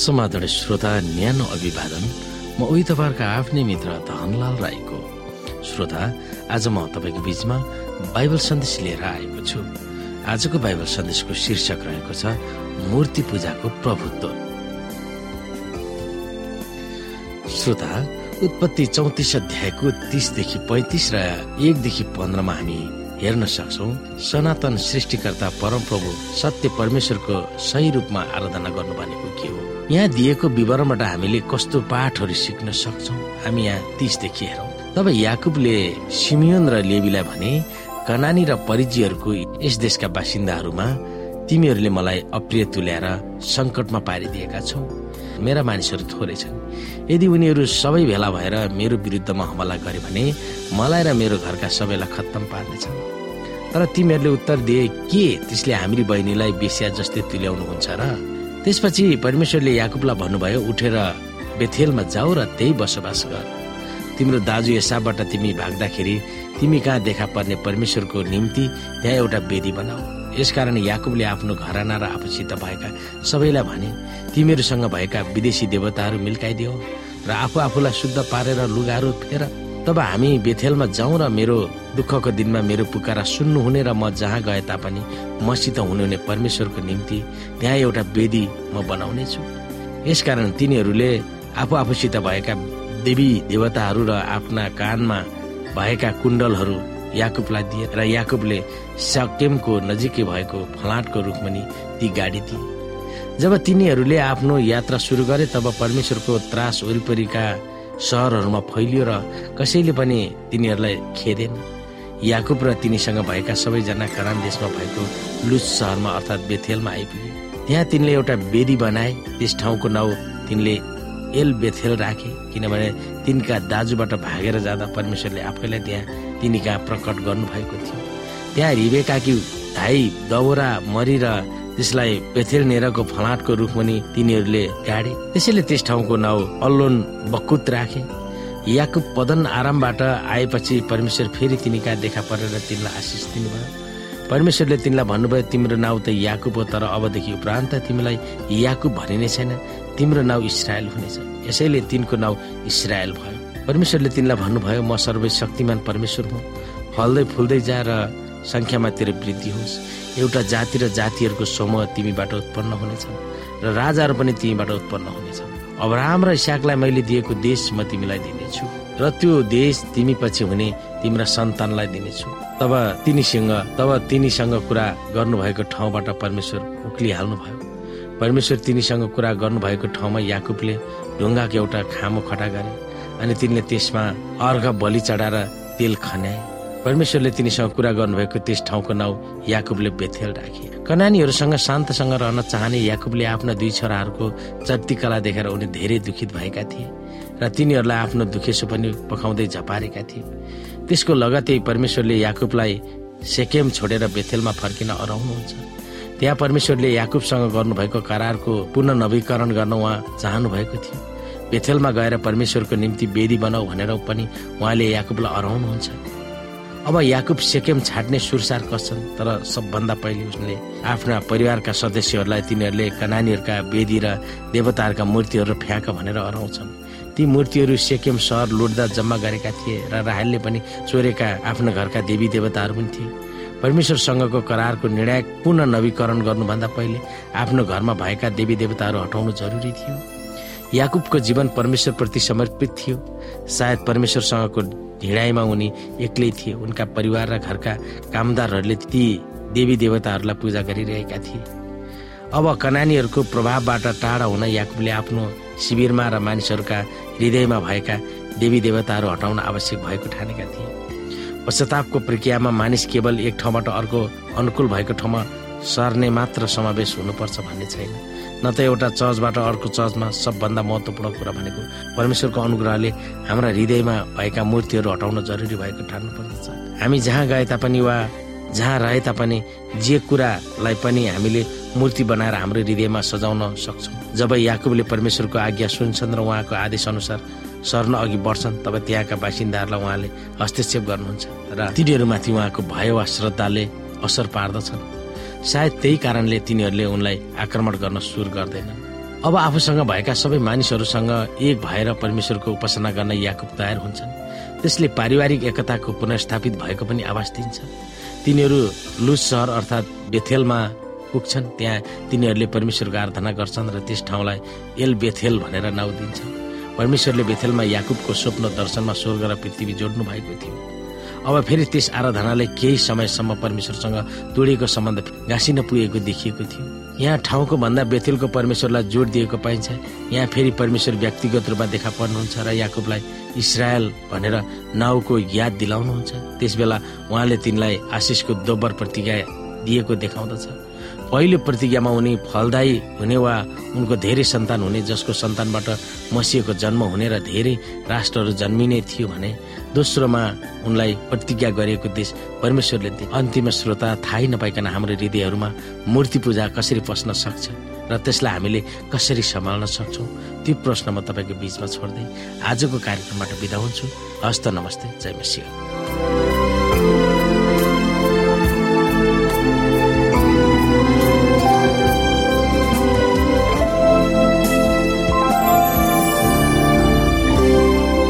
समाधान श्रोता न्यानो अभिवादन। म उही तपाईँहरूका आफ्नै मित्र धनलाल राईको। श्रोता आज म तपाईँको बिचमा बाइबल सन्देश लिएर आएको छु। आजको बाइबल सन्देशको शीर्षक रहेको छ मूर्ति पूजाको प्रभुत्व। श्रोता उत्पत्ति चौतिस अध्यायको तिसदेखि पैतिस र एकदेखि पन्ध्रमा हामी हेर्न सक्छौ सनातन सृष्टिकर्ता परमप्रभु सत्य परमेश्वरको सही रूपमा आराधना गर्नु भनेको के हो? यहाँ दिएको विवरणबाट हामीले कस्तो पाठहरू सिक्न सक्छौ हामी यहाँ तिसदेखि हेरौँ। तब याकुबले सिमियोन र लेबीलाई भने कनानी र परिजीहरूको यस देशका बासिन्दाहरूमा तिमीहरूले मलाई अप्रिय तुल्याएर सङ्कटमा पारिदिएका छौ। मेरा मानिसहरू थोरै छन्। यदि उनीहरू सबै भेला भएर मेरो विरुद्धमा हमला गरे भने मलाई र मेरो घरका सबैलाई खत्तम पार्नेछन्। तर तिमीहरूले उत्तर दिए के? त्यसले हाम्री बहिनीलाई बेसिया जस्तै तुल्याउनुहुन्छ र त्यसपछि परमेश्वरले याकुबलाई भन्नुभयो उठेर बेथेलमा जाऊ र त्यही बसोबास गर। तिम्रो दाजु यसाबाट तिमी भाग्दाखेरि तिमी कहाँ देखा पर्ने परमेश्वरको निम्ति त्यहाँ एउटा वेदी बनाऊ। यसकारण याकुबले आफ्नो घराना र आफूसित भएका सबैलाई भने तिमीहरूसँग भएका विदेशी देवताहरू मिल्काइदियो र आफू आफूलाई शुद्ध पारेर लुगाहरू फेर तब हामी बेथेलमा जाउँ र मेरो दुःखको दिनमा मेरो पुकारा सुन्नुहुने र म जहाँ गए तापनि मसित हुनुहुने परमेश्वरको निम्ति त्यहाँ एउटा वेदी म बनाउने छु। यसकारण तिनीहरूले आफू आफूसित भएका देवी देवताहरू र आफ्ना कानमा भएका कुण्डलहरू याकुबलाई दिए र याकुबले सकेमको नजिकै भएको फलाटको रुखमनी ती गाडी दिए। जब तिनीहरूले आफ्नो यात्रा सुरु गरे तब परमेश्वरको त्रास वरिपरिका सहरहरूमा फैलियो र कसैले पनि तिनीहरूलाई खेदेन। याकुब र तिनीसँग भएका सबैजना करान देशमा भएको लुज सहरमा अर्थात् बेथेलमा आइपुगे। त्यहाँ तिनले एउटा बेदी बनाए त्यस ठाउँको नाउँ तिनले एल बेथेल राखे किनभने तिनका दाजुबाट भागेर जाँदा परमेश्वरले आफैलाई त्यहाँ तिनी कहाँ प्रकट गर्नुभएको थियो। त्यहाँ रिबेकाकी धाई दौरा मरी र त्यसलाई बेथेल नेरको फलाटको रुखमनि तिनीहरूले गाडे। त्यसैले त्यस ठाउँको नाउँ अल्लोन बकुत राखे। याकुब पदन आरामबाट आएपछि परमेश्वर फेरि तिनी कहाँ देखा परेर तिनलाई आशिष दिनुभयो। परमेश्वरले तिमीलाई भन्नुभयो तिम्रो नाउँ त याकुब हो तर अबदेखि उपरान्त तिमीलाई याकुब भनिने छैन। तिम्रो नाउँ इसरायल हुनेछ। यसैले तिनको नाउँ इसरायल भयो। परमेश्वरले तिनलाई भन्नुभयो म सर्वशक्तिमान परमेश्वर हुँ। फल्दै फुल्दै जा र सङ्ख्यामा तेरो वृद्धि होस्। एउटा जाति र जातिहरूको समूह तिमीबाट उत्पन्न हुनेछन् र राजाहरू पनि तिमीबाट उत्पन्न हुनेछन् अब्राहम र इसाकलाई मैले दिएको देश म तिमीलाई दिनेछु र त्यो देश तिमी पछि हुने तिम्रा सन्तानलाई दिनेछु। तब तिनीसँग तब तिनीसँग कुरा गर्नुभएको ठाउँबाट परमेश्वर उक्लिहाल्नु भयो परमेश्वर तिनीसँग कुरा गर्नुभएको ठाउँमा याकुबले ढुङ्गाको एउटा खामो खडा गरे अनि तिनले त्यसमा अर्घ बलि चढाएर तेल खन्याए। परमेश्वरले तिनीसँग कुरा गर्नुभएको त्यस ठाउँको नाउँ याकुबले बेथेल राखे। कनानीहरूसँग शान्तसँग रहन चाहने याकुबले आफ्ना दुई छोराहरूको चर्तिकला देखेर उनी धेरै दुखित भएका थिए र तिनीहरूलाई आफ्नो दुखेसो पनि पकाउँदै झपारेका थिए। त्यसको लगतै परमेश्वरले याकुबलाई सेकेम छोडेर बेथेलमा फर्किन अराउनुहुन्छ। त्यहाँ परमेश्वरले याकुबसँग गर्नुभएको करारको पुनः नवीकरण गर्न उहाँ चाहनु भएको थियो। बेथेलमा गएर परमेश्वरको निम्ति वेदी बनाऊ भनेर पनि उहाँले याकुबलाई अराउनुहुन्छ। अब याकुब सेकेम छाड्ने सुरसार गर्छन् तर सबभन्दा पहिले उसले आफ्ना परिवारका सदस्यहरूलाई तिनीहरूले कनानीहरूका वेदी र देवताहरूका मूर्तिहरू फ्याँक भनेर अराउँछन् ती मूर्तिहरू सेकेम सहर लुट्दा जम्मा गरेका थिए र राहेलले पनि चोरेका आफ्ना घरका देवी देवताहरू पनि थिए। परमेश्वरसँगको करारको निर्णायक पुनः नवीकरण गर्नुभन्दा पहिले आफ्नो घरमा भएका देवी देवताहरू हटाउनु जरुरी थियो। याकुबको जीवन परमेश्वरप्रति समर्पित थियो। सायद परमेश्वरसँगको ढिँडाइमा उनी एक्लै थिए। उनका परिवार र घरका कामदारहरूले ती देवी देवताहरूलाई पूजा गरिरहेका थिए। अब कनानीहरूको प्रभावबाट टाढा हुन याकुबले आफ्नो शिविरमा र मानिसहरूका हृदयमा भएका देवी देवताहरू हटाउन आवश्यक भएको ठानेका थिए। पश्चातापको प्रक्रियामा मानिस केवल एक ठाउँबाट अर्को अनुकूल भएको ठाउँमा सर्ने मात्र समावेश हुनुपर्छ भन्ने छैन। न त एउटा चर्चबाट अर्को चर्चमा सबभन्दा महत्त्वपूर्ण कुरा भनेको परमेश्वरको अनुग्रहले हाम्रा हृदयमा भएका मूर्तिहरू हटाउन जरुरी भएको ठान्नु पर्दछ हामी जहाँ गए तापनि वा जहाँ रहे तापनि जे कुरालाई पनि हामीले मूर्ति बनाएर हाम्रो हृदयमा सजाउन सक्छौँ। जब याकुबले परमेश्वरको आज्ञा सुन्छन् र उहाँको आदेश अनुसार सर्न अघि बढ्छन् तब त्यहाँका बासिन्दाहरूलाई उहाँले हस्तक्षेप गर्नुहुन्छ र तिनीहरूमाथि उहाँको भय वा श्रद्धाले असर पार्दछन्। सायद त्यही कारणले तिनीहरूले उनलाई आक्रमण गर्न सुरु गर्दैनन् अब आफूसँग भएका सबै मानिसहरूसँग एक भएर परमेश्वरको उपासना गर्न याकुब तयार हुन्छन्। त्यसले पारिवारिक एकताको पुनर्स्थापित भएको पनि आवाज दिन्छ। तिनीहरू लुज सहर अर्थात् बेथेलमा पुग्छन्। त्यहाँ तिनीहरूले परमेश्वरको आराधना गर्छन् र त्यस ठाउँलाई एल बेथेल भनेर नाउँ दिन्छन्। परमेश्वरले बेथेलमा याकुबको स्वप्न दर्शनमा स्वर्ग र पृथ्वी जोड्नु भएको थियो। अब फेरि त्यस आराधनाले केही समयसम्म परमेश्वरसँग तोडिएको सम्बन्ध गाँसिन पुगेको देखिएको थियो। यहाँ ठाउँको भन्दा बेथेलको परमेश्वरलाई जोड दिएको पाइन्छ। यहाँ फेरि परमेश्वर व्यक्तिगत रूपमा देखा पर्नुहुन्छ र याकुबलाई इसरायल भनेर नाउँको याद दिलाउनुहुन्छ। त्यस बेला उहाँले तिनलाई आशिषको दोब्बर प्रतिज्ञा दिएको देखाउँदछ। पहिलो प्रतिज्ञामा उनी फलदायी हुने वा उनको धेरै सन्तान हुने जसको सन्तानबाट मसिएको जन्म हुने र धेरै राष्ट्रहरू जन्मिने थियो भने दोस्रोमा उनलाई प्रतिज्ञा गरेको देश परमेश्वरले अन्तिम श्रोता थाहै नपाइकन हाम्रो हृदयहरूमा मूर्ति पूजा कसरी पस्न सक्छ? र त्यसलाई हामीले कसरी सम्हाल्न सक्छौँ? त्यो प्रश्न म तपाईँको बिचमा छोड्दै आजको कार्यक्रमबाट बिदा हुन्छु। हस्त नमस्ते। जय मसिंह।